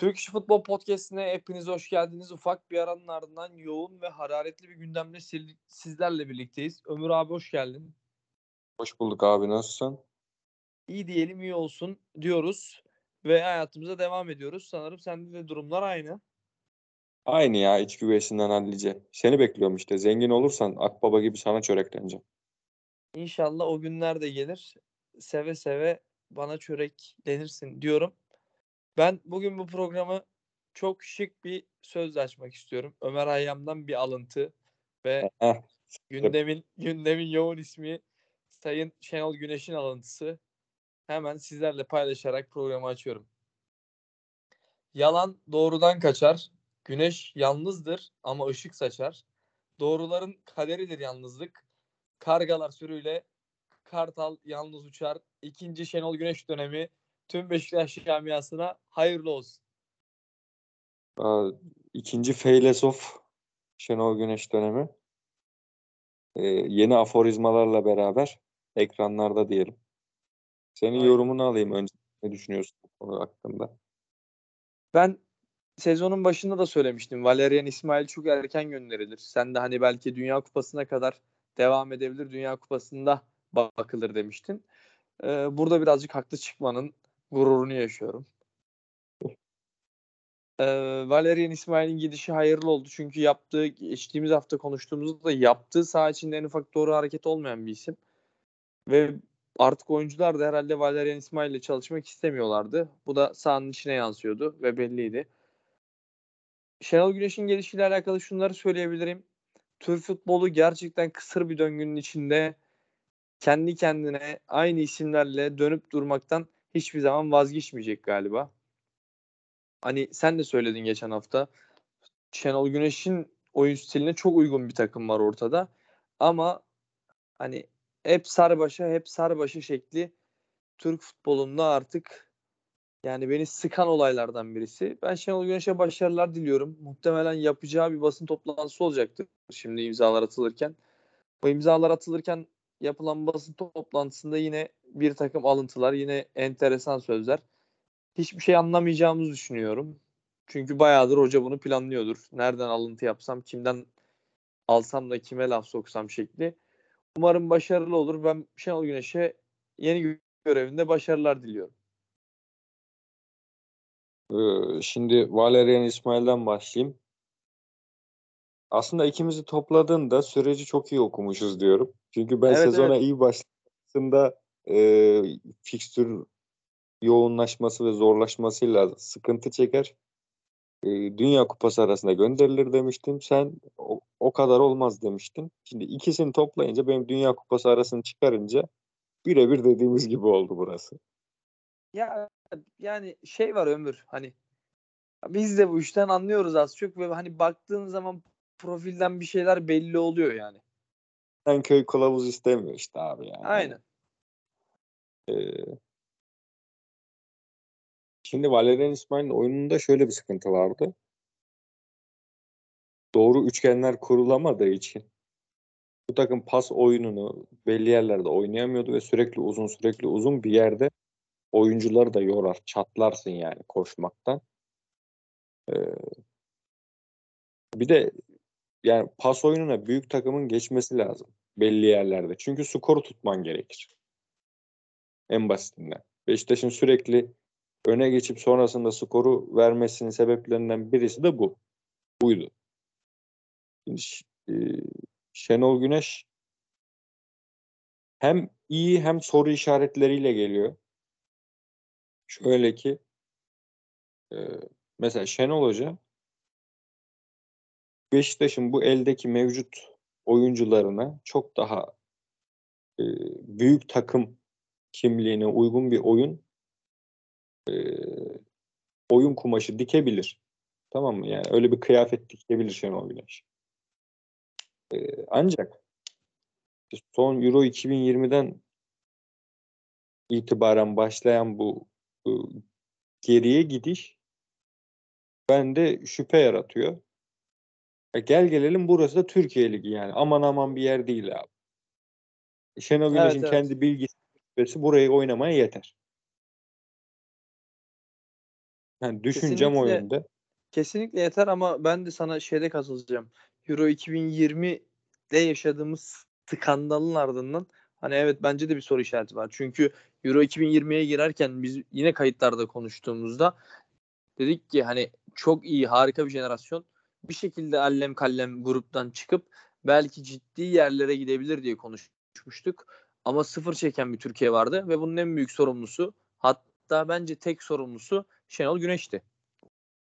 Türk İş Futbol Podcast'ine hepiniz hoş geldiniz. Ufak bir aranın ardından yoğun ve hararetli bir gündemle sizlerle birlikteyiz. Ömür abi hoş geldin. Hoş bulduk abi nasılsın? İyi diyelim iyi olsun diyoruz ve hayatımıza devam ediyoruz. Sanırım sende de durumlar aynı. Aynı ya iç güveysinden hallice. Seni bekliyorum işte. Zengin olursan akbaba gibi sana çörekleneceğim. İnşallah o günler de gelir. Seve seve bana çörek denirsin diyorum. Ben bugün bu programı çok şık bir sözle açmak istiyorum. Ömer Hayyam'dan bir alıntı ve gündemin gündemin yoğun ismi Sayın Şenol Güneş'in alıntısı. Hemen sizlerle paylaşarak programı açıyorum. Yalan doğrudan kaçar. Güneş yalnızdır ama ışık saçar. Doğruların kaderidir yalnızlık. Kargalar sürüyle kartal yalnız uçar. İkinci Şenol Güneş dönemi tüm Beşiktaş camiasına hayırlı olsun. İkinci Feylesof Şenol Güneş dönemi. Ee, yeni aforizmalarla beraber ekranlarda diyelim. Senin Aynen. yorumunu alayım önce. Ne düşünüyorsun bu konu hakkında? Ben sezonun başında da söylemiştim. Valerian İsmail çok erken gönderilir. Sen de hani belki Dünya Kupası'na kadar devam edebilir. Dünya Kupası'nda bakılır demiştin. Ee, burada birazcık haklı çıkmanın gururunu yaşıyorum. Ee, Valerian İsmail'in gidişi hayırlı oldu. Çünkü yaptığı, geçtiğimiz hafta konuştuğumuzda da yaptığı saha içinde en ufak doğru hareket olmayan bir isim. Ve artık oyuncular da herhalde Valerian İsmail ile çalışmak istemiyorlardı. Bu da sahanın içine yansıyordu ve belliydi. Şenol Güneş'in gelişiyle alakalı şunları söyleyebilirim. Türk futbolu gerçekten kısır bir döngünün içinde kendi kendine aynı isimlerle dönüp durmaktan hiçbir zaman vazgeçmeyecek galiba. Hani sen de söyledin geçen hafta. Şenol Güneş'in oyun stiline çok uygun bir takım var ortada. Ama hani hep sarbaşa hep sarbaşa şekli Türk futbolunda artık yani beni sıkan olaylardan birisi. Ben Şenol Güneş'e başarılar diliyorum. Muhtemelen yapacağı bir basın toplantısı olacaktır şimdi imzalar atılırken. Bu imzalar atılırken yapılan basın toplantısında yine bir takım alıntılar, yine enteresan sözler. Hiçbir şey anlamayacağımızı düşünüyorum. Çünkü bayağıdır hoca bunu planlıyordur. Nereden alıntı yapsam, kimden alsam da kime laf soksam şekli. Umarım başarılı olur. Ben Şenol Güneş'e yeni görevinde başarılar diliyorum. Ee, şimdi Valerian İsmail'den başlayayım. Aslında ikimizi topladığında süreci çok iyi okumuşuz diyorum. Çünkü ben evet, sezona evet. iyi başladığında e, fikstür yoğunlaşması ve zorlaşmasıyla sıkıntı çeker. E, Dünya Kupası arasında gönderilir demiştim. Sen o, o kadar olmaz demiştin. Şimdi ikisini toplayınca benim Dünya Kupası arasını çıkarınca birebir dediğimiz gibi oldu burası. Ya yani şey var Ömür hani biz de bu işten anlıyoruz az çok ve hani baktığın zaman profilden bir şeyler belli oluyor yani. Sen köy kılavuz istemiyor işte abi yani. Aynen. Ee, şimdi Valerian İsmail'in oyununda şöyle bir sıkıntı vardı. Doğru üçgenler kurulamadığı için bu takım pas oyununu belli yerlerde oynayamıyordu ve sürekli uzun sürekli uzun bir yerde oyuncuları da yorar. Çatlarsın yani koşmaktan. Ee, bir de yani pas oyununa büyük takımın geçmesi lazım belli yerlerde. Çünkü skoru tutman gerekir. En basitinden. Beşiktaş'ın sürekli öne geçip sonrasında skoru vermesinin sebeplerinden birisi de bu. Buydu. Şimdi, e, Şenol Güneş hem iyi hem soru işaretleriyle geliyor. Şöyle ki e, mesela Şenol Hoca Beşiktaş'ın bu eldeki mevcut oyuncularına çok daha e, büyük takım kimliğine uygun bir oyun e, oyun kumaşı dikebilir. Tamam mı? Yani öyle bir kıyafet dikebilir Şenol Güneş. E, ancak son Euro 2020'den itibaren başlayan bu e, geriye gidiş bende şüphe yaratıyor. E gel gelelim burası da Türkiye Ligi yani. Aman aman bir yer değil abi. Şenol Güneş'in evet, evet. kendi bilgisi burayı oynamaya yeter. Yani düşüncem o yönde. Kesinlikle yeter ama ben de sana şeyde katılacağım. Euro 2020'de yaşadığımız skandalın ardından hani evet bence de bir soru işareti var. Çünkü Euro 2020'ye girerken biz yine kayıtlarda konuştuğumuzda dedik ki hani çok iyi harika bir jenerasyon bir şekilde allem kallem gruptan çıkıp belki ciddi yerlere gidebilir diye konuşmuştuk. Ama sıfır çeken bir Türkiye vardı ve bunun en büyük sorumlusu hatta bence tek sorumlusu Şenol Güneş'ti.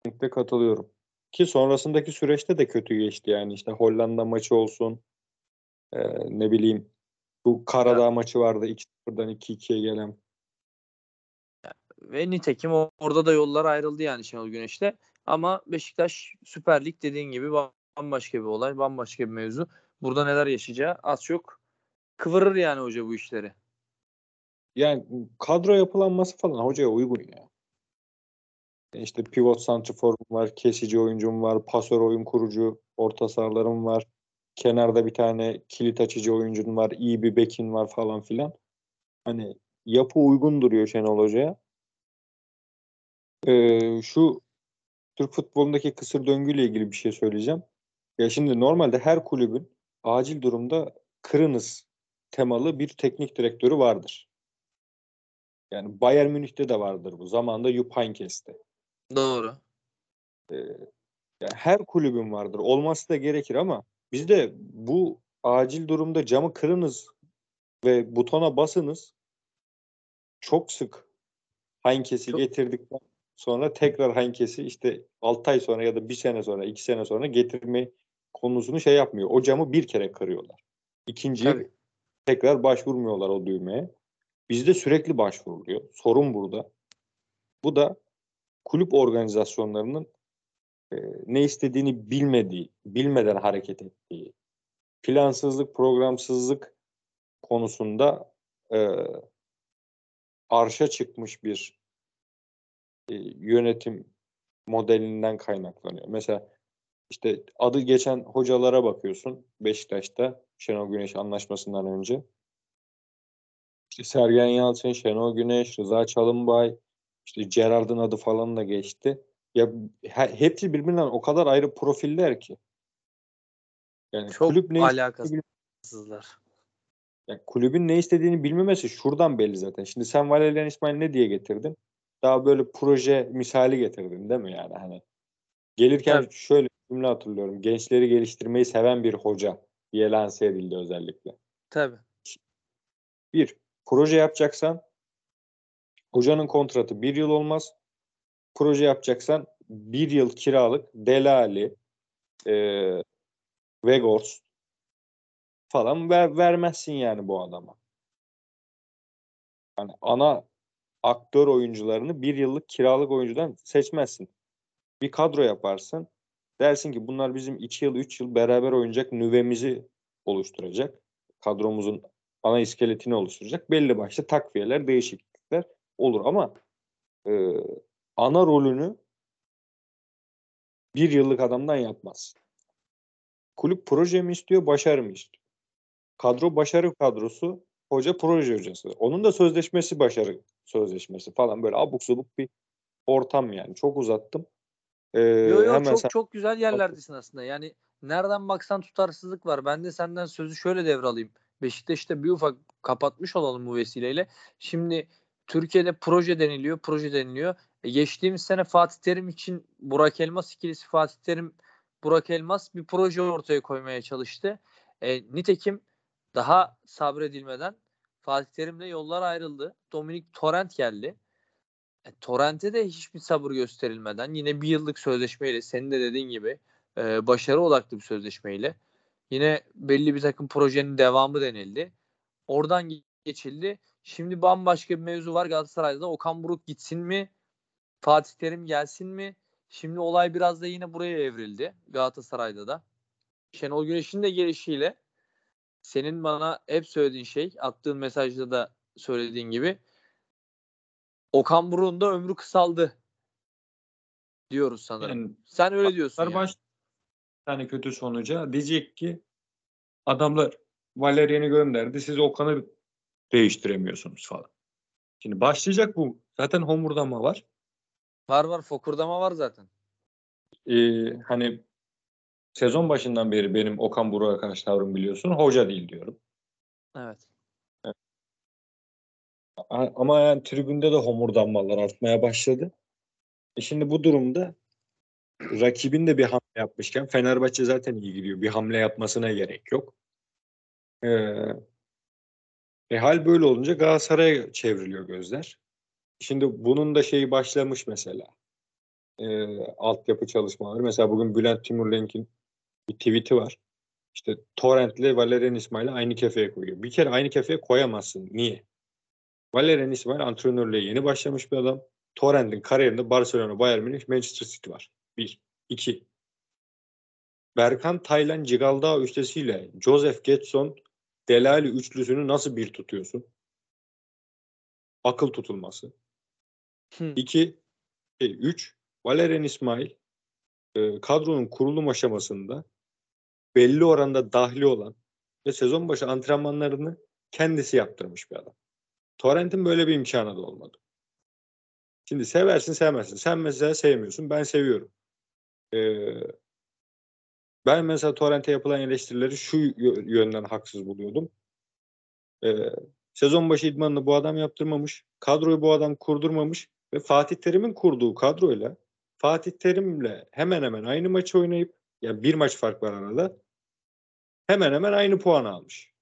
Kesinlikle katılıyorum. Ki sonrasındaki süreçte de kötü geçti yani işte Hollanda maçı olsun e, ne bileyim bu Karadağ ya. maçı vardı 2-0'dan 2-2'ye gelen. Ve nitekim orada da yollar ayrıldı yani Şenol Güneş'le. Ama Beşiktaş Süper Lig dediğin gibi bambaşka bir olay, bambaşka bir mevzu. Burada neler yaşayacağı az çok kıvırır yani hoca bu işleri. Yani kadro yapılanması falan hocaya uygun ya. İşte pivot santrfor var, kesici oyuncum var, pasör oyun kurucu, orta sahalarım var. Kenarda bir tane kilit açıcı oyuncun var, iyi bir bekin var falan filan. Hani yapı uygun duruyor Şenol Hoca'ya. Ee, şu Türk futbolundaki kısır döngüyle ilgili bir şey söyleyeceğim. Ya şimdi normalde her kulübün acil durumda kırınız temalı bir teknik direktörü vardır. Yani Bayern Münih'te de vardır bu. Zamanında Jupp Heynckes'te. Doğru. Ee, yani her kulübün vardır. Olması da gerekir ama bizde bu acil durumda camı kırınız ve butona basınız çok sık Heinkes'i çok... getirdikten sonra tekrar Heinkes'i işte 6 ay sonra ya da bir sene sonra, iki sene sonra getirme konusunu şey yapmıyor. O camı bir kere kırıyorlar. İkinciyi tekrar başvurmuyorlar o düğmeye. Bizde sürekli başvuruluyor. Sorun burada. Bu da kulüp organizasyonlarının e, ne istediğini bilmediği, bilmeden hareket ettiği, plansızlık, programsızlık konusunda e, arşa çıkmış bir e, yönetim modelinden kaynaklanıyor. Mesela işte adı geçen hocalara bakıyorsun Beşiktaş'ta Şenol Güneş anlaşmasından önce. İşte Sergen Yalçın, Şenol Güneş, Rıza Çalınbay, işte Gerard'ın adı falan da geçti. Ya he, hepsi birbirinden o kadar ayrı profiller ki. Yani Çok kulüp ne alakasızlar. Yani kulübün ne istediğini bilmemesi şuradan belli zaten. Şimdi sen Valerian İsmail ne diye getirdin? Daha böyle proje misali getirdin değil mi yani hani? Gelirken evet. şöyle bir cümle hatırlıyorum. Gençleri geliştirmeyi seven bir hoca diye lanse edildi özellikle. Tabii. Bir, proje yapacaksan hocanın kontratı bir yıl olmaz. Proje yapacaksan bir yıl kiralık Delali, e, Vegors falan ver, vermezsin yani bu adama. Yani ana aktör oyuncularını bir yıllık kiralık oyuncudan seçmezsin. Bir kadro yaparsın. Dersin ki bunlar bizim iki yıl, üç yıl beraber oynayacak nüvemizi oluşturacak. Kadromuzun ana iskeletini oluşturacak. Belli başlı takviyeler, değişiklikler olur ama e, ana rolünü bir yıllık adamdan yapmaz. Kulüp proje mi istiyor, başarı mı istiyor? Kadro başarı kadrosu, hoca proje hocası. Onun da sözleşmesi başarı sözleşmesi falan böyle abuk subuk bir ortam yani. Çok uzattım. Ee, yo yo hemen çok sen... çok güzel yerlerdesin aslında. Yani nereden baksan tutarsızlık var. Ben de senden sözü şöyle devralayım. Beşiktaş'ta bir ufak kapatmış olalım bu vesileyle. Şimdi Türkiye'de proje deniliyor, proje deniliyor. E geçtiğimiz sene Fatih Terim için Burak Elmas ikilisi Fatih Terim Burak Elmas bir proje ortaya koymaya çalıştı. E, nitekim daha sabredilmeden Fatih Terim'le yollar ayrıldı. Dominik Torrent geldi. E, Torrent'e de hiçbir sabır gösterilmeden yine bir yıllık sözleşmeyle senin de dediğin gibi e, başarı odaklı bir sözleşmeyle yine belli bir takım projenin devamı denildi. Oradan geçildi. Şimdi bambaşka bir mevzu var Galatasaray'da. Okan Buruk gitsin mi? Fatih Terim gelsin mi? Şimdi olay biraz da yine buraya evrildi Galatasaray'da da. Şenol Güneş'in de gelişiyle senin bana hep söylediğin şey, attığın mesajda da söylediğin gibi Okan Buruk'un da ömrü kısaldı diyoruz sanırım. Yani, Sen öyle diyorsun. Yani. Baş tane kötü sonuca diyecek ki adamlar Valerian'ı gönderdi. Siz Okan'ı değiştiremiyorsunuz falan. Şimdi başlayacak bu. Zaten homurdama var. Var var fokurdama var zaten. Ee, hani sezon başından beri benim Okan Buruk'a karşı tavrım biliyorsun. Hoca değil diyorum. Evet. Ama yani tribünde de homurdanmalar artmaya başladı. E şimdi bu durumda rakibin de bir hamle yapmışken Fenerbahçe zaten iyi gidiyor. Bir hamle yapmasına gerek yok. Ee, e hal böyle olunca Galatasaray'a çevriliyor gözler. Şimdi bunun da şeyi başlamış mesela. Ee, altyapı çalışmaları. Mesela bugün Bülent Timurlenk'in bir tweet'i var. İşte Torrent'le Valerian İsmail'i aynı kefeye koyuyor. Bir kere aynı kefeye koyamazsın. Niye? Valerian İsmail antrenörlüğe yeni başlamış bir adam. Torrent'in kariyerinde Barcelona, Bayern Münih, Manchester City var. Bir. iki. Berkan Taylan Cigaldao üçlüsüyle Joseph Getson Delali üçlüsünü nasıl bir tutuyorsun? Akıl tutulması. Hı. İki. E, üç. Valerian İsmail e, kadronun kurulum aşamasında belli oranda dahli olan ve sezon başı antrenmanlarını kendisi yaptırmış bir adam. Torrent'in böyle bir imkanı da olmadı. Şimdi seversin sevmezsin. Sen mesela sevmiyorsun. Ben seviyorum. Ee, ben mesela Torrent'e yapılan eleştirileri şu yönden haksız buluyordum. Ee, sezon başı idmanını bu adam yaptırmamış. Kadroyu bu adam kurdurmamış. Ve Fatih Terim'in kurduğu kadroyla Fatih Terim'le hemen hemen aynı maçı oynayıp yani bir maç fark var arada hemen hemen aynı puan almış.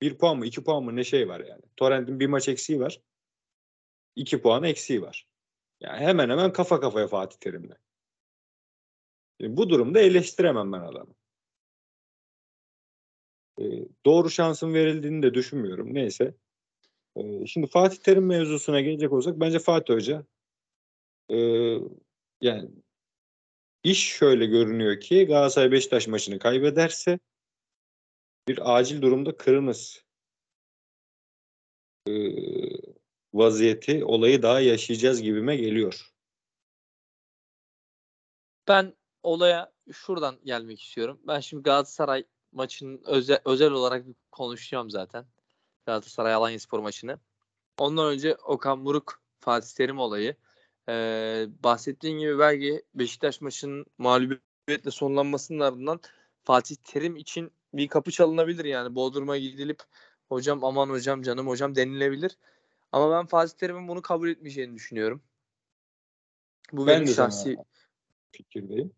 Bir puan mı iki puan mı ne şey var yani. Torrent'in bir maç eksiği var. iki puan eksiği var. Yani hemen hemen kafa kafaya Fatih Terim'le. Şimdi bu durumda eleştiremem ben adamı. Ee, doğru şansın verildiğini de düşünmüyorum. Neyse. Ee, şimdi Fatih Terim mevzusuna gelecek olsak bence Fatih Hoca e, yani iş şöyle görünüyor ki Galatasaray Beşiktaş maçını kaybederse bir acil durumda kırmızı e, vaziyeti olayı daha yaşayacağız gibime geliyor. Ben olaya şuradan gelmek istiyorum. Ben şimdi Galatasaray maçının özel, özel olarak konuşacağım zaten. Galatasaray Alanya Spor maçını. Ondan önce Okan Buruk Fatih Terim olayı. Ee, bahsettiğin gibi belki Beşiktaş maçının mağlubiyetle sonlanmasının ardından Fatih Terim için bir kapı çalınabilir yani. Bodrum'a gidilip hocam aman hocam canım hocam denilebilir. Ama ben Fatih Terim'in bunu kabul etmeyeceğini düşünüyorum. Bu ben benim şahsi fikirdeyim.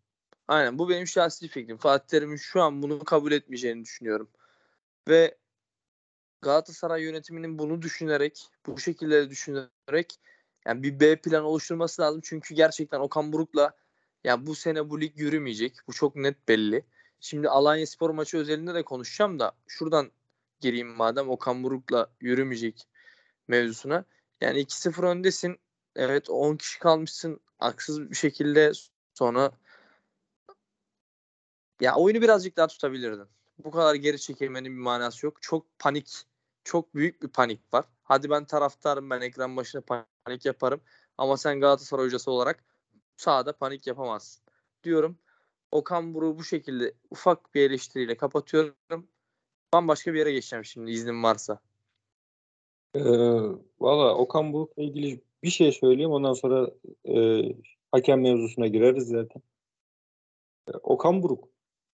Aynen bu benim şahsi fikrim. Fatih Terim'in şu an bunu kabul etmeyeceğini düşünüyorum. Ve Galatasaray yönetiminin bunu düşünerek, bu şekilde düşünerek yani bir B plan oluşturması lazım. Çünkü gerçekten Okan Buruk'la yani bu sene bu lig yürümeyecek. Bu çok net belli. Şimdi Alanya Spor maçı özelinde de konuşacağım da şuradan gireyim madem Okan Buruk'la yürümeyecek mevzusuna. Yani 2-0 öndesin. Evet 10 kişi kalmışsın. Haksız bir şekilde sonra ya oyunu birazcık daha tutabilirdin. Bu kadar geri çekilmenin bir manası yok. Çok panik, çok büyük bir panik var. Hadi ben taraftarım, ben ekran başına panik yaparım. Ama sen Galatasaray hocası olarak sahada panik yapamazsın. Diyorum. Okan Buruk'u bu şekilde ufak bir eleştiriyle kapatıyorum. Bambaşka bir yere geçeceğim şimdi iznin varsa. Ee, Valla Okan Buruk'la ilgili bir şey söyleyeyim. Ondan sonra e, hakem mevzusuna gireriz zaten. Ee, Okan Buruk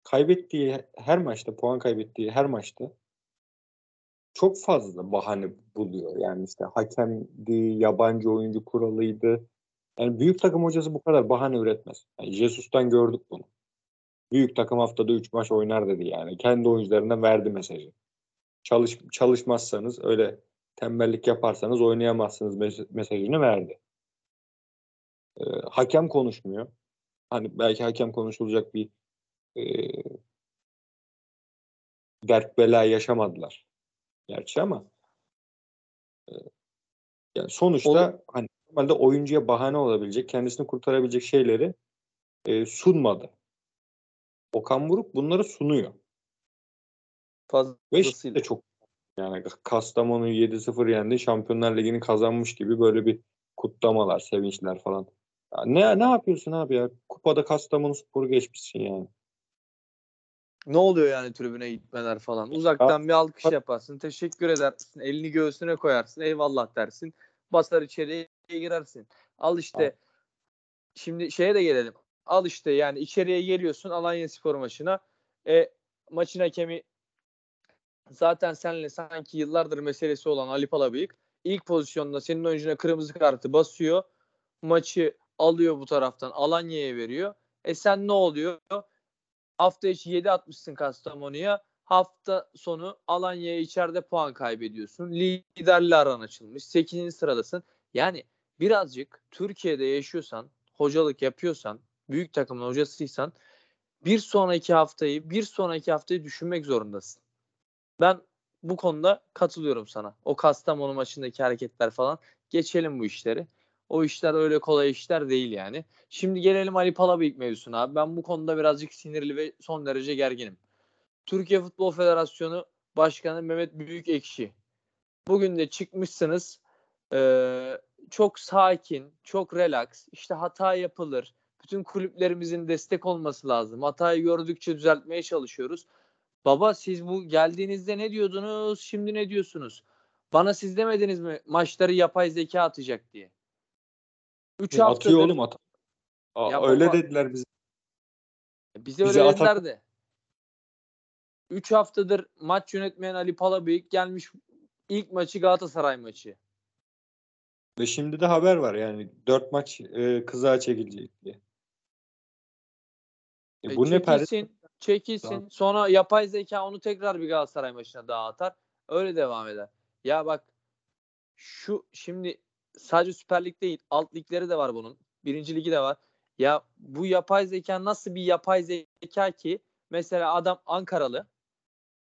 kaybettiği her maçta, puan kaybettiği her maçta çok fazla bahane buluyor. Yani işte hakemdi, yabancı oyuncu kuralıydı. Yani büyük takım hocası bu kadar bahane üretmez. Yani Jesus'tan gördük bunu. Büyük takım haftada 3 maç oynar dedi yani. Kendi oyuncularına verdi mesajı. Çalış, çalışmazsanız öyle tembellik yaparsanız oynayamazsınız mesajını verdi. Ee, hakem konuşmuyor. Hani belki hakem konuşulacak bir e, dert bela yaşamadılar. Gerçi ama e, yani sonuçta o, hani normalde oyuncuya bahane olabilecek, kendisini kurtarabilecek şeyleri e, sunmadı. Okan Buruk bunları sunuyor. Fazlasıyla. Ve işte çok yani Kastamonu 7-0 yendi. Şampiyonlar Ligi'ni kazanmış gibi böyle bir kutlamalar, sevinçler falan. Ya ne ne yapıyorsun abi ya? Kupada Kastamonu Spor'u geçmişsin yani. Ne oluyor yani tribüne gitmeler falan? Uzaktan ya, bir alkış yaparsın. Teşekkür edersin. Elini göğsüne koyarsın. Eyvallah dersin. Basar içeriye girersin. Al işte şimdi şeye de gelelim. Al işte yani içeriye geliyorsun Alanya Spor maçına. E, maçın hakemi zaten senle sanki yıllardır meselesi olan Ali Palabıyık ilk pozisyonda senin oyuncuna kırmızı kartı basıyor. Maçı alıyor bu taraftan Alanya'ya veriyor. E sen ne oluyor? Hafta içi 7 atmışsın Kastamonu'ya. Hafta sonu Alanya'ya içeride puan kaybediyorsun. Liderle aran açılmış. 8. sıradasın. Yani birazcık Türkiye'de yaşıyorsan, hocalık yapıyorsan, büyük takımın hocasıysan bir sonraki haftayı, bir sonraki haftayı düşünmek zorundasın. Ben bu konuda katılıyorum sana. O Kastamonu maçındaki hareketler falan geçelim bu işleri. O işler öyle kolay işler değil yani. Şimdi gelelim Ali Palabıyık mevzusuna abi. Ben bu konuda birazcık sinirli ve son derece gerginim. Türkiye Futbol Federasyonu Başkanı Mehmet Büyükekşi. Bugün de çıkmışsınız. Ee, çok sakin, çok relax. İşte hata yapılır. Bütün kulüplerimizin destek olması lazım. Hatayı gördükçe düzeltmeye çalışıyoruz. Baba siz bu geldiğinizde ne diyordunuz? Şimdi ne diyorsunuz? Bana siz demediniz mi maçları yapay zeka atacak diye? 3 haftadır atıyor oğlum at. Aa, öyle baba, dediler bize. Bize, bize öyle dediler de. 3 haftadır maç yönetmeyen Ali Palabıyık gelmiş ilk maçı Galatasaray maçı. Ve şimdi de haber var yani 4 maç e, kıza çekilecek diye. E, e bu ne perde? Çekilsin. Tamam. Sonra yapay zeka onu tekrar bir Galatasaray maçına daha atar. Öyle devam eder. Ya bak şu şimdi sadece Süper Lig değil alt ligleri de var bunun. Birinci ligi de var. Ya bu yapay zeka nasıl bir yapay zeka ki mesela adam Ankaralı.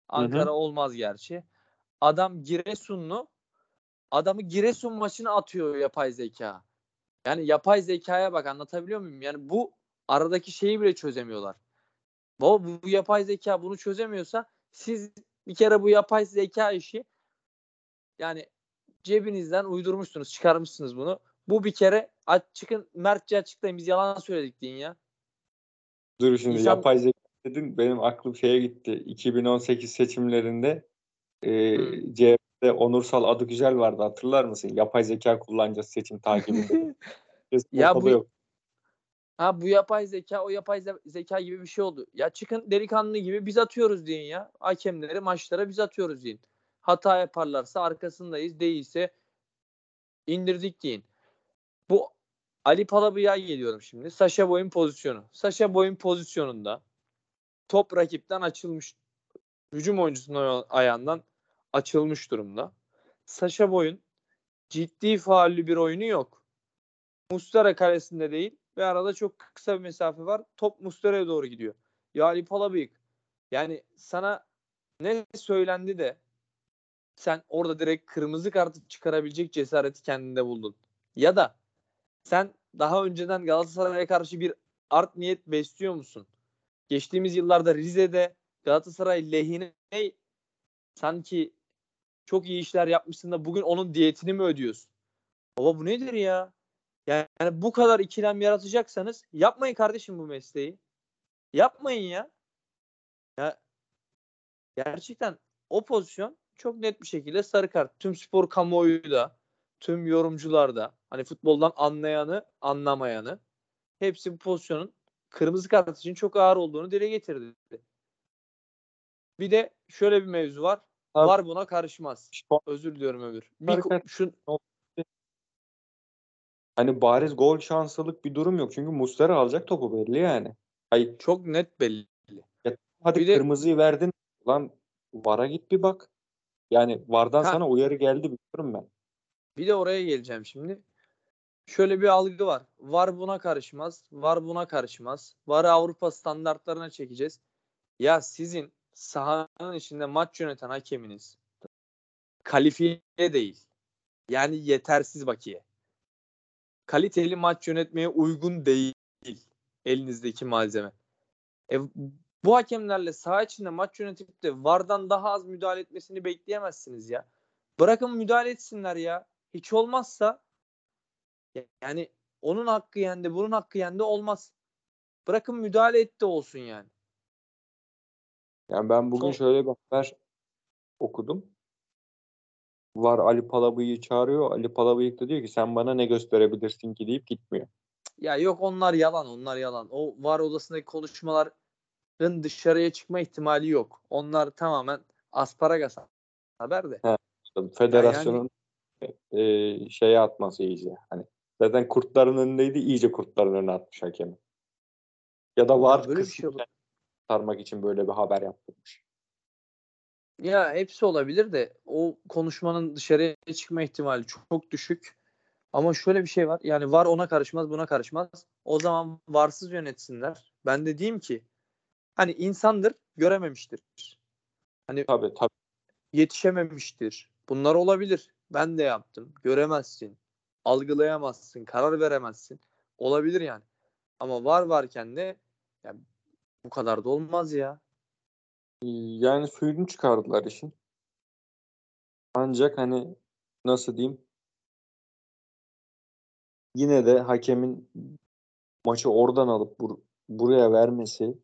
Ankara hı hı. olmaz gerçi. Adam Giresunlu. Adamı Giresun maçına atıyor yapay zeka. Yani yapay zekaya bak anlatabiliyor muyum? Yani bu aradaki şeyi bile çözemiyorlar. Baba bu, bu yapay zeka bunu çözemiyorsa siz bir kere bu yapay zeka işi yani cebinizden uydurmuşsunuz, çıkarmışsınız bunu. Bu bir kere aç çıkın Mertçe açıklayın biz yalan söyledik deyin ya. Dur şimdi İnsan... yapay zeka dedin benim aklım şeye gitti. 2018 seçimlerinde e, hmm. CHP'de Onursal adı güzel vardı hatırlar mısın? Yapay zeka kullanacağız seçim takibinde. ya bu yok. Ha bu yapay zeka o yapay zeka gibi bir şey oldu. Ya çıkın delikanlı gibi biz atıyoruz deyin ya. Hakemleri maçlara biz atıyoruz deyin. Hata yaparlarsa arkasındayız. Değilse indirdik deyin. Bu Ali Palabı'ya geliyorum şimdi. Saşa Boy'un pozisyonu. Saşa Boy'un pozisyonunda top rakipten açılmış. Hücum oyuncusunun ayağından açılmış durumda. Saşa Boy'un ciddi faullü bir oyunu yok. Mustara kalesinde değil ve arada çok kısa bir mesafe var. Top Mustera'ya doğru gidiyor. Ya Ali Palabıyık yani sana ne söylendi de sen orada direkt kırmızı kartı çıkarabilecek cesareti kendinde buldun. Ya da sen daha önceden Galatasaray'a karşı bir art niyet besliyor musun? Geçtiğimiz yıllarda Rize'de Galatasaray lehine sanki çok iyi işler yapmışsın da bugün onun diyetini mi ödüyorsun? Baba bu nedir ya? Yani, bu kadar ikilem yaratacaksanız yapmayın kardeşim bu mesleği. Yapmayın ya. Ya gerçekten o pozisyon çok net bir şekilde sarı kart. Tüm spor kamuoyu da, tüm yorumcular da, hani futboldan anlayanı, anlamayanı hepsi bu pozisyonun kırmızı kart için çok ağır olduğunu dile getirdi. Bir de şöyle bir mevzu var. Abi, var buna karışmaz. Özür diliyorum Ömür. Bir, şu, Hani bariz gol şanslılık bir durum yok. Çünkü Muslera alacak topu belli yani. Hayır. Çok net belli. Ya, hadi bir kırmızıyı de... verdin. Lan VAR'a git bir bak. Yani VAR'dan ha. sana uyarı geldi biliyorum ben. Bir de oraya geleceğim şimdi. Şöyle bir algı var. VAR buna karışmaz. VAR buna karışmaz. VAR'ı Avrupa standartlarına çekeceğiz. Ya sizin sahanın içinde maç yöneten hakeminiz kalifiye değil. Yani yetersiz bakiye kaliteli maç yönetmeye uygun değil elinizdeki malzeme. E, bu hakemlerle saha içinde maç yönetip de VAR'dan daha az müdahale etmesini bekleyemezsiniz ya. Bırakın müdahale etsinler ya. Hiç olmazsa yani onun hakkı yendi, bunun hakkı yendi olmaz. Bırakın müdahale etti olsun yani. Yani ben bugün Son... şöyle bir haber okudum var Ali Palabıyık'ı çağırıyor. Ali Palabıyık da diyor ki sen bana ne gösterebilirsin ki deyip gitmiyor. Ya yok onlar yalan onlar yalan. O var odasındaki konuşmaların dışarıya çıkma ihtimali yok. Onlar tamamen asparagas haber de. He, Federasyonun yani... e, şeye atması iyice. Hani zaten kurtların önündeydi iyice kurtların önüne atmış hakemi. Ya da var böyle bir şey sarmak için böyle bir haber yaptırmış. Ya hepsi olabilir de o konuşmanın dışarıya çıkma ihtimali çok, çok düşük. Ama şöyle bir şey var. Yani var ona karışmaz, buna karışmaz. O zaman varsız yönetsinler. Ben de diyeyim ki hani insandır, görememiştir. Hani tabii tabii. Yetişememiştir. Bunlar olabilir. Ben de yaptım. Göremezsin. Algılayamazsın. Karar veremezsin. Olabilir yani. Ama var varken de yani bu kadar da olmaz ya. Yani suyunu çıkardılar işin. Ancak hani nasıl diyeyim yine de hakemin maçı oradan alıp bur- buraya vermesi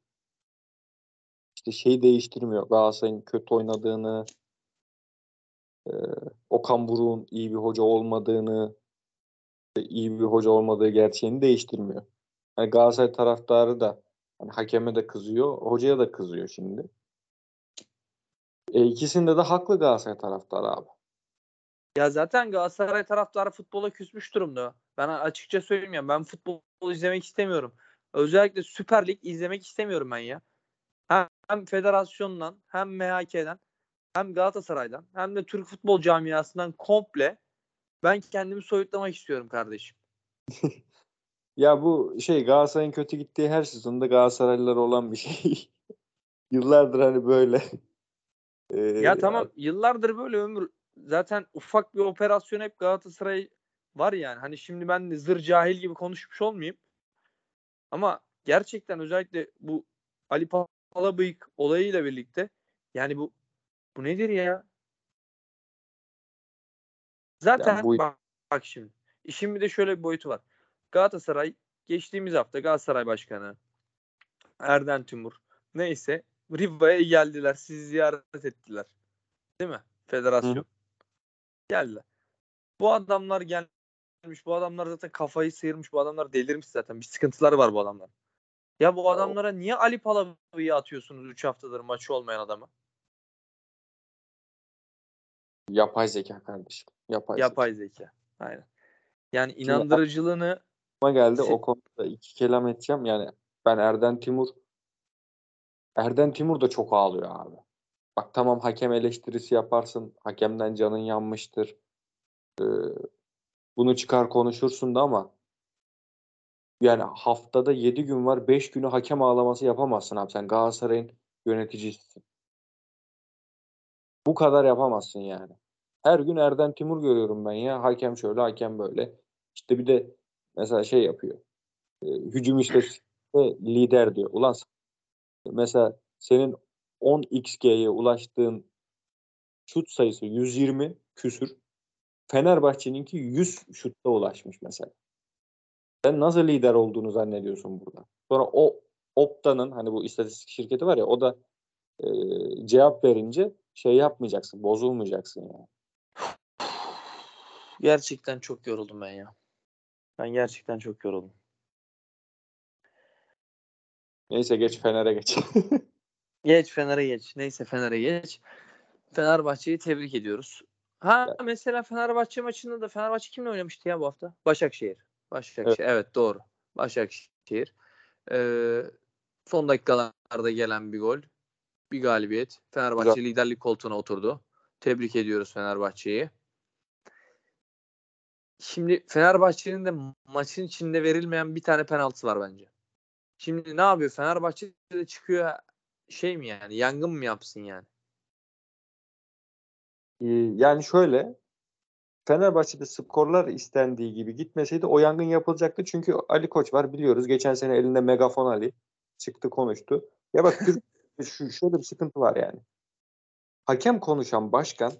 işte şey değiştirmiyor. Galatasaray'ın kötü oynadığını e, Okan Buruk'un iyi bir hoca olmadığını iyi bir hoca olmadığı gerçeğini değiştirmiyor. Yani Galatasaray taraftarı da hani hakeme de kızıyor, hocaya da kızıyor şimdi. E, ikisinde de haklı Galatasaray taraftarı abi. Ya zaten Galatasaray taraftarı futbola küsmüş durumda. Ben açıkça söyleyeyim ya ben futbol izlemek istemiyorum. Özellikle Süper Lig izlemek istemiyorum ben ya. Hem, federasyondan hem MHK'den hem Galatasaray'dan hem de Türk futbol camiasından komple ben kendimi soyutlamak istiyorum kardeşim. ya bu şey Galatasaray'ın kötü gittiği her sezonda Galatasaraylılar olan bir şey. Yıllardır hani böyle. Ee, ya tamam yıllardır böyle ömür zaten ufak bir operasyon hep Galatasaray var yani. Hani şimdi ben de zır cahil gibi konuşmuş olmayayım. Ama gerçekten özellikle bu Ali Palabıyık olayıyla birlikte yani bu bu nedir ya? Zaten yani bu... bak, bak şimdi. İşin bir de şöyle bir boyutu var. Galatasaray geçtiğimiz hafta Galatasaray Başkanı Erden Timur neyse Riva'ya geldiler. Sizi ziyaret ettiler. Değil mi? Federasyon. Hı. Geldiler. Bu adamlar gelmiş. Bu adamlar zaten kafayı sıyırmış. Bu adamlar delirmiş zaten. Bir sıkıntıları var bu adamlar. Ya bu adamlara niye Ali Palabı'yı atıyorsunuz 3 haftadır maçı olmayan adamı? Yapay zeka kardeşim. Yapay, Yapay zeka. zeka. Aynen. Yani inandırıcılığını Ama geldi o konuda iki kelam edeceğim. Yani ben Erden Timur Erden Timur da çok ağlıyor abi. Bak tamam hakem eleştirisi yaparsın. Hakemden canın yanmıştır. Ee, bunu çıkar konuşursun da ama yani haftada 7 gün var. 5 günü hakem ağlaması yapamazsın abi. Sen Galatasaray'ın yöneticisisin. Bu kadar yapamazsın yani. Her gün Erden Timur görüyorum ben ya. Hakem şöyle, hakem böyle. İşte bir de mesela şey yapıyor. Hücum istatistikte lider diyor. Ulan mesela senin 10 XG'ye ulaştığın şut sayısı 120 küsür. Fenerbahçe'ninki 100 şutta ulaşmış mesela. Sen nasıl lider olduğunu zannediyorsun burada? Sonra o Opta'nın hani bu istatistik şirketi var ya o da e, cevap verince şey yapmayacaksın, bozulmayacaksın yani. Gerçekten çok yoruldum ben ya. Ben gerçekten çok yoruldum. Neyse geç Fener'e geç. geç Fener'e geç. Neyse Fener'e geç. Fenerbahçe'yi tebrik ediyoruz. Ha mesela Fenerbahçe maçında da Fenerbahçe kimle oynamıştı ya bu hafta? Başakşehir. Başakşehir. Evet, evet doğru. Başakşehir. Ee, son dakikalarda gelen bir gol. Bir galibiyet. Fenerbahçe Güzel. liderlik koltuğuna oturdu. Tebrik ediyoruz Fenerbahçe'yi. Şimdi Fenerbahçe'nin de maçın içinde verilmeyen bir tane penaltısı var bence. Şimdi ne yapıyor? Fenerbahçe de çıkıyor şey mi yani? Yangın mı yapsın yani? Yani şöyle Fenerbahçe'de skorlar istendiği gibi gitmeseydi o yangın yapılacaktı. Çünkü Ali Koç var biliyoruz. Geçen sene elinde megafon Ali çıktı konuştu. Ya bak şu şöyle bir sıkıntı var yani. Hakem konuşan başkan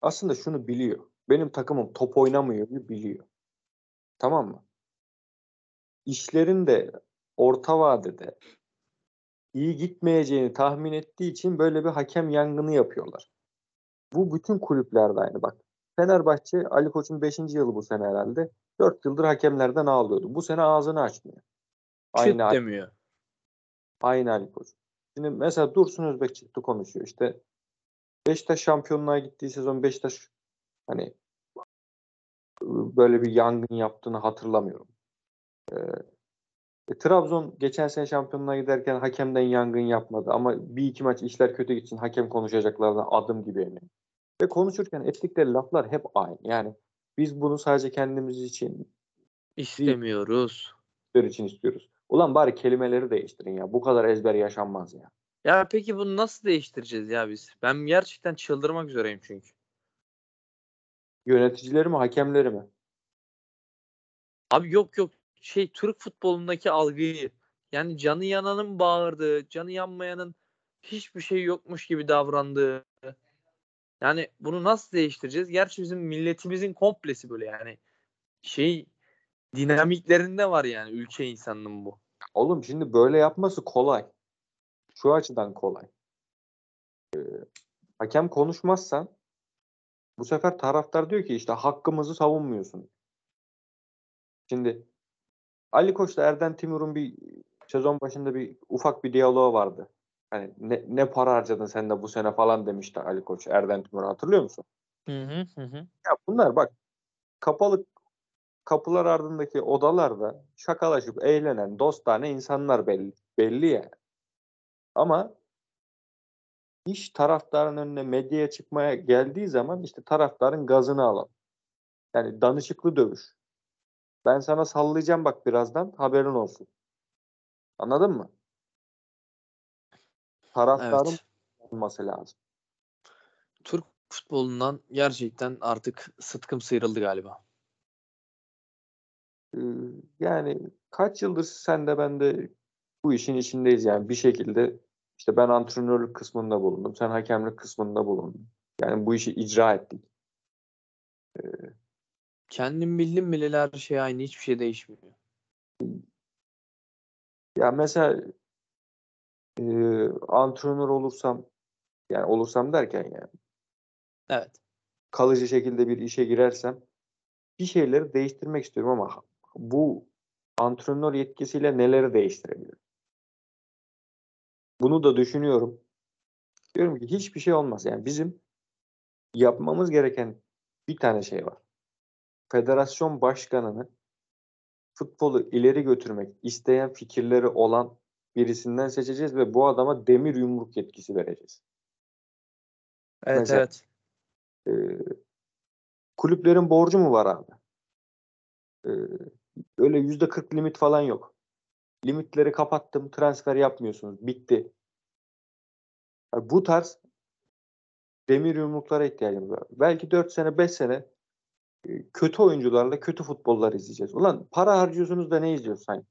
aslında şunu biliyor. Benim takımım top oynamıyor biliyor. Tamam mı? İşlerin de orta vadede iyi gitmeyeceğini tahmin ettiği için böyle bir hakem yangını yapıyorlar. Bu bütün kulüplerde aynı bak. Fenerbahçe Ali Koç'un 5. yılı bu sene herhalde. 4 yıldır hakemlerden ağlıyordu. Bu sene ağzını açmıyor. Aynı Çıt demiyor. Aynı Ali Koç. Şimdi mesela Dursun Özbek çıktı konuşuyor. İşte Beşiktaş şampiyonluğa gittiği sezon Beşiktaş hani böyle bir yangın yaptığını hatırlamıyorum. Ee, e, Trabzon geçen sene şampiyonluğa giderken hakemden yangın yapmadı ama bir iki maç işler kötü gitsin hakem konuşacaklarına adım gibi eminim. Ve konuşurken ettikleri laflar hep aynı. Yani biz bunu sadece kendimiz için istemiyoruz. için istiyoruz. Ulan bari kelimeleri değiştirin ya. Bu kadar ezber yaşanmaz ya. Ya peki bunu nasıl değiştireceğiz ya biz? Ben gerçekten çıldırmak üzereyim çünkü. Yöneticileri mi, hakemleri mi? Abi yok yok. Şey Türk futbolundaki algıyı yani canı yananın bağırdığı, canı yanmayanın hiçbir şey yokmuş gibi davrandığı. Yani bunu nasıl değiştireceğiz? Gerçi bizim milletimizin komplesi böyle yani. Şey dinamiklerinde var yani ülke insanının bu. Oğlum şimdi böyle yapması kolay. Şu açıdan kolay. Ee, hakem konuşmazsan bu sefer taraftar diyor ki işte hakkımızı savunmuyorsun. Şimdi Ali Koç'la Erden Timur'un bir sezon başında bir ufak bir diyaloğu vardı. Hani ne, ne para harcadın sen de bu sene falan demişti Ali Koç Erden Timur'a hatırlıyor musun? Hı hı hı. Ya bunlar bak kapalı kapılar ardındaki odalarda şakalaşıp eğlenen dostane insanlar belli, belli yani. Ama iş taraftarın önüne medyaya çıkmaya geldiği zaman işte taraftarın gazını alalım. Yani danışıklı dövüş. Ben sana sallayacağım bak birazdan haberin olsun. Anladın mı? Taraftarın evet. olması lazım. Türk futbolundan gerçekten artık sıtkım sıyrıldı galiba. Ee, yani kaç yıldır sen de ben de bu işin içindeyiz yani bir şekilde işte ben antrenörlük kısmında bulundum. Sen hakemlik kısmında bulundun. Yani bu işi icra ettik. Ee, Kendim bildim bileli her şey aynı. Hiçbir şey değişmiyor. Ya mesela e, antrenör olursam yani olursam derken yani evet. kalıcı şekilde bir işe girersem bir şeyleri değiştirmek istiyorum ama bu antrenör yetkisiyle neleri değiştirebilirim? Bunu da düşünüyorum. Diyorum ki hiçbir şey olmaz. Yani bizim yapmamız gereken bir tane şey var. Federasyon başkanını futbolu ileri götürmek isteyen fikirleri olan birisinden seçeceğiz ve bu adama demir yumruk yetkisi vereceğiz. Evet Mesela, evet. E, kulüplerin borcu mu var abi? E, öyle yüzde 40 limit falan yok. Limitleri kapattım, transfer yapmıyorsunuz. Bitti. Yani bu tarz demir yumruklara ihtiyacımız var. Belki 4 sene, 5 sene e, kötü oyuncularla kötü futbollar izleyeceğiz. Ulan para harcıyorsunuz da ne izliyoruz sanki?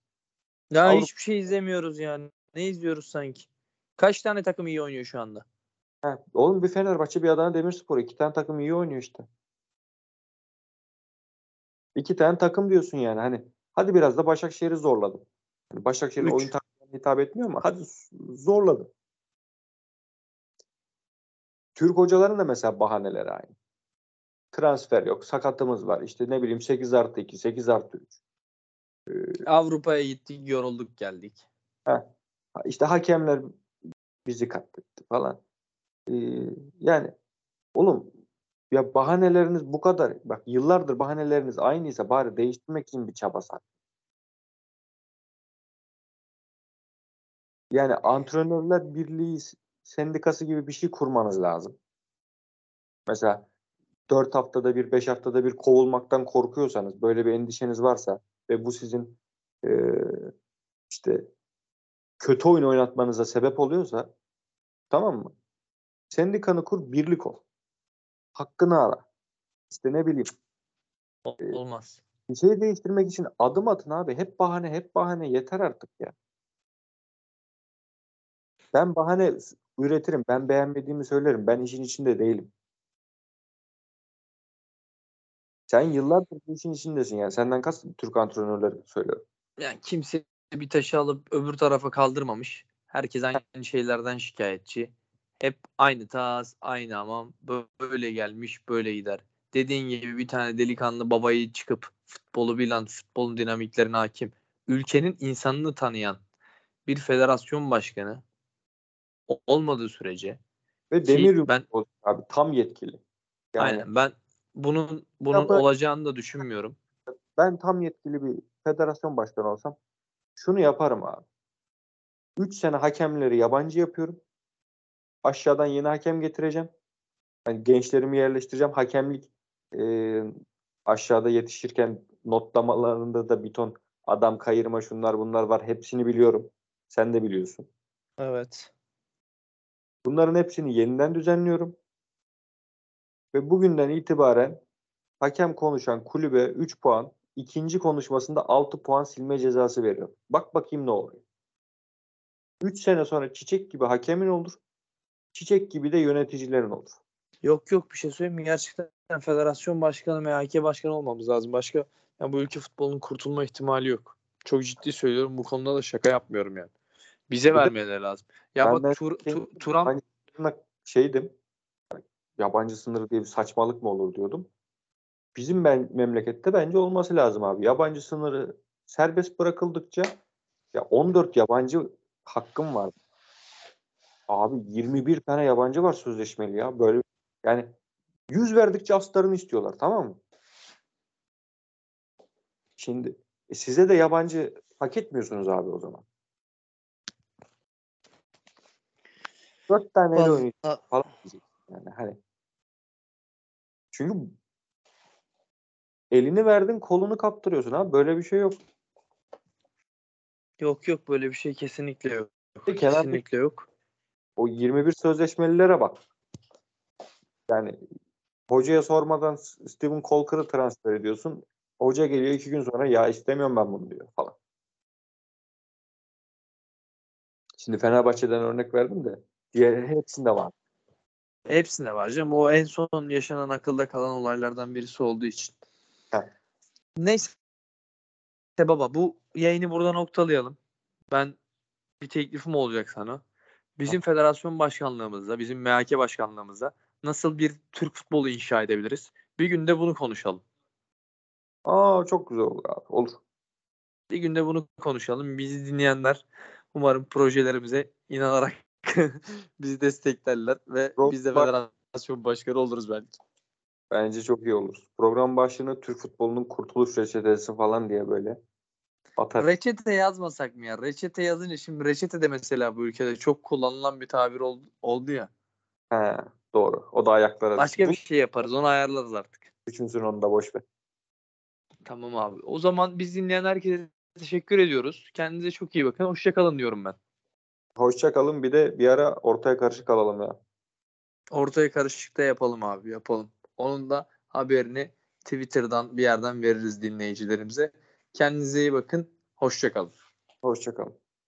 Ya Avrupa... hiçbir şey izlemiyoruz yani. Ne izliyoruz sanki? Kaç tane takım iyi oynuyor şu anda? Ha, oğlum bir Fenerbahçe bir Adana Demirspor. iki tane takım iyi oynuyor işte. İki tane takım diyorsun yani. Hani hadi biraz da Başakşehir'i zorladım. Yani Başakşehir oyun takımına hitap etmiyor ama hadi zorladım. Türk hocaların da mesela bahaneleri aynı. Transfer yok. Sakatımız var. İşte ne bileyim 8 artı 2, 8 artı 3. Avrupa'ya gittik, yorulduk geldik. Heh. İşte hakemler bizi katletti falan. Ee, yani oğlum ya bahaneleriniz bu kadar. Bak yıllardır bahaneleriniz aynıysa bari değiştirmek için bir çaba sarf. Yani antrenörler birliği sendikası gibi bir şey kurmanız lazım. Mesela 4 haftada bir, 5 haftada bir kovulmaktan korkuyorsanız, böyle bir endişeniz varsa ve bu sizin e, işte kötü oyun oynatmanıza sebep oluyorsa tamam mı? Sendikanı kur, birlik ol. Hakkını ara. İşte ne bileyim. Olmaz. Bir şey değiştirmek için adım atın abi. Hep bahane, hep bahane. Yeter artık ya. Ben bahane üretirim. Ben beğenmediğimi söylerim. Ben işin içinde değilim. Sen yıllardır bu işin içindesin yani. Senden kas Türk antrenörleri söylüyorum. Yani kimse bir taşı alıp öbür tarafa kaldırmamış. Herkes aynı şeylerden şikayetçi. Hep aynı tas, aynı ama böyle gelmiş, böyle gider. dediğin gibi bir tane delikanlı babayı çıkıp futbolu bilen, futbolun dinamiklerine hakim, ülkenin insanını tanıyan bir federasyon başkanı olmadığı sürece ve Demir ben abi tam yetkili. Yani, aynen ben bunun bunun ben, olacağını da düşünmüyorum. Ben tam yetkili bir federasyon başkanı olsam şunu yaparım abi. 3 sene hakemleri yabancı yapıyorum. Aşağıdan yeni hakem getireceğim. Yani gençlerimi yerleştireceğim. Hakemlik e, aşağıda yetişirken notlamalarında da bir ton adam kayırma şunlar bunlar var. Hepsini biliyorum. Sen de biliyorsun. Evet. Bunların hepsini yeniden düzenliyorum. Ve bugünden itibaren hakem konuşan kulübe 3 puan, ikinci konuşmasında 6 puan silme cezası veriyorum. Bak bakayım ne oluyor. 3 sene sonra çiçek gibi hakemin olur. Çiçek gibi de yöneticilerin olur. Yok yok bir şey söyleyeyim mi? Gerçekten federasyon başkanı, MHK başkanı olmamız lazım. Başka yani bu ülke futbolunun kurtulma ihtimali yok. Çok ciddi söylüyorum. Bu konuda da şaka yapmıyorum yani. Bize vermeleri lazım. Ya ben bak Tur, tu, Turan şeydim. Yabancı sınırı diye bir saçmalık mı olur diyordum. Bizim ben, memlekette bence olması lazım abi. Yabancı sınırı serbest bırakıldıkça ya 14 yabancı hakkım var. Abi 21 tane yabancı var sözleşmeli ya. Böyle yani 100 verdikçe astarını istiyorlar tamam mı? Şimdi e size de yabancı hak etmiyorsunuz abi o zaman. Dört tane oynayacak falan Yani hani çünkü elini verdin kolunu kaptırıyorsun ha böyle bir şey yok. Yok yok böyle bir şey kesinlikle yok. Kesinlikle yok. O 21 sözleşmelilere bak. Yani hocaya sormadan Steven Colker'ı transfer ediyorsun. Hoca geliyor iki gün sonra ya istemiyorum ben bunu diyor falan. Şimdi Fenerbahçe'den örnek verdim de diğer hepsinde var. Hepsinde var canım. O en son yaşanan akılda kalan olaylardan birisi olduğu için. Heh. Neyse baba bu yayını burada noktalayalım. Ben bir teklifim olacak sana. Bizim Heh. federasyon başkanlığımızda, bizim MHK başkanlığımızda nasıl bir Türk futbolu inşa edebiliriz? Bir günde bunu konuşalım. Aa çok güzel olur abi. Olur. Bir günde bunu konuşalım. Bizi dinleyenler umarım projelerimize inanarak bizi desteklerler ve Pro- biz de federasyon başkanı oluruz belki. Bence çok iyi olur. Program başlığını Türk futbolunun kurtuluş reçetesi falan diye böyle atar. Reçete yazmasak mı ya? Reçete yazınca şimdi reçete de mesela bu ülkede çok kullanılan bir tabir oldu, oldu ya. He, doğru. O da ayaklara. Başka bir şey yaparız. Onu ayarlarız artık. Üçüncüsünü onu da boş ver. Tamam abi. O zaman biz dinleyen herkese teşekkür ediyoruz. Kendinize çok iyi bakın. Hoşçakalın diyorum ben. Hoşçakalın. Bir de bir ara ortaya karışık alalım ya. Ortaya karışık da yapalım abi. Yapalım. Onun da haberini Twitter'dan bir yerden veririz dinleyicilerimize. Kendinize iyi bakın. Hoşçakalın. Hoşçakalın.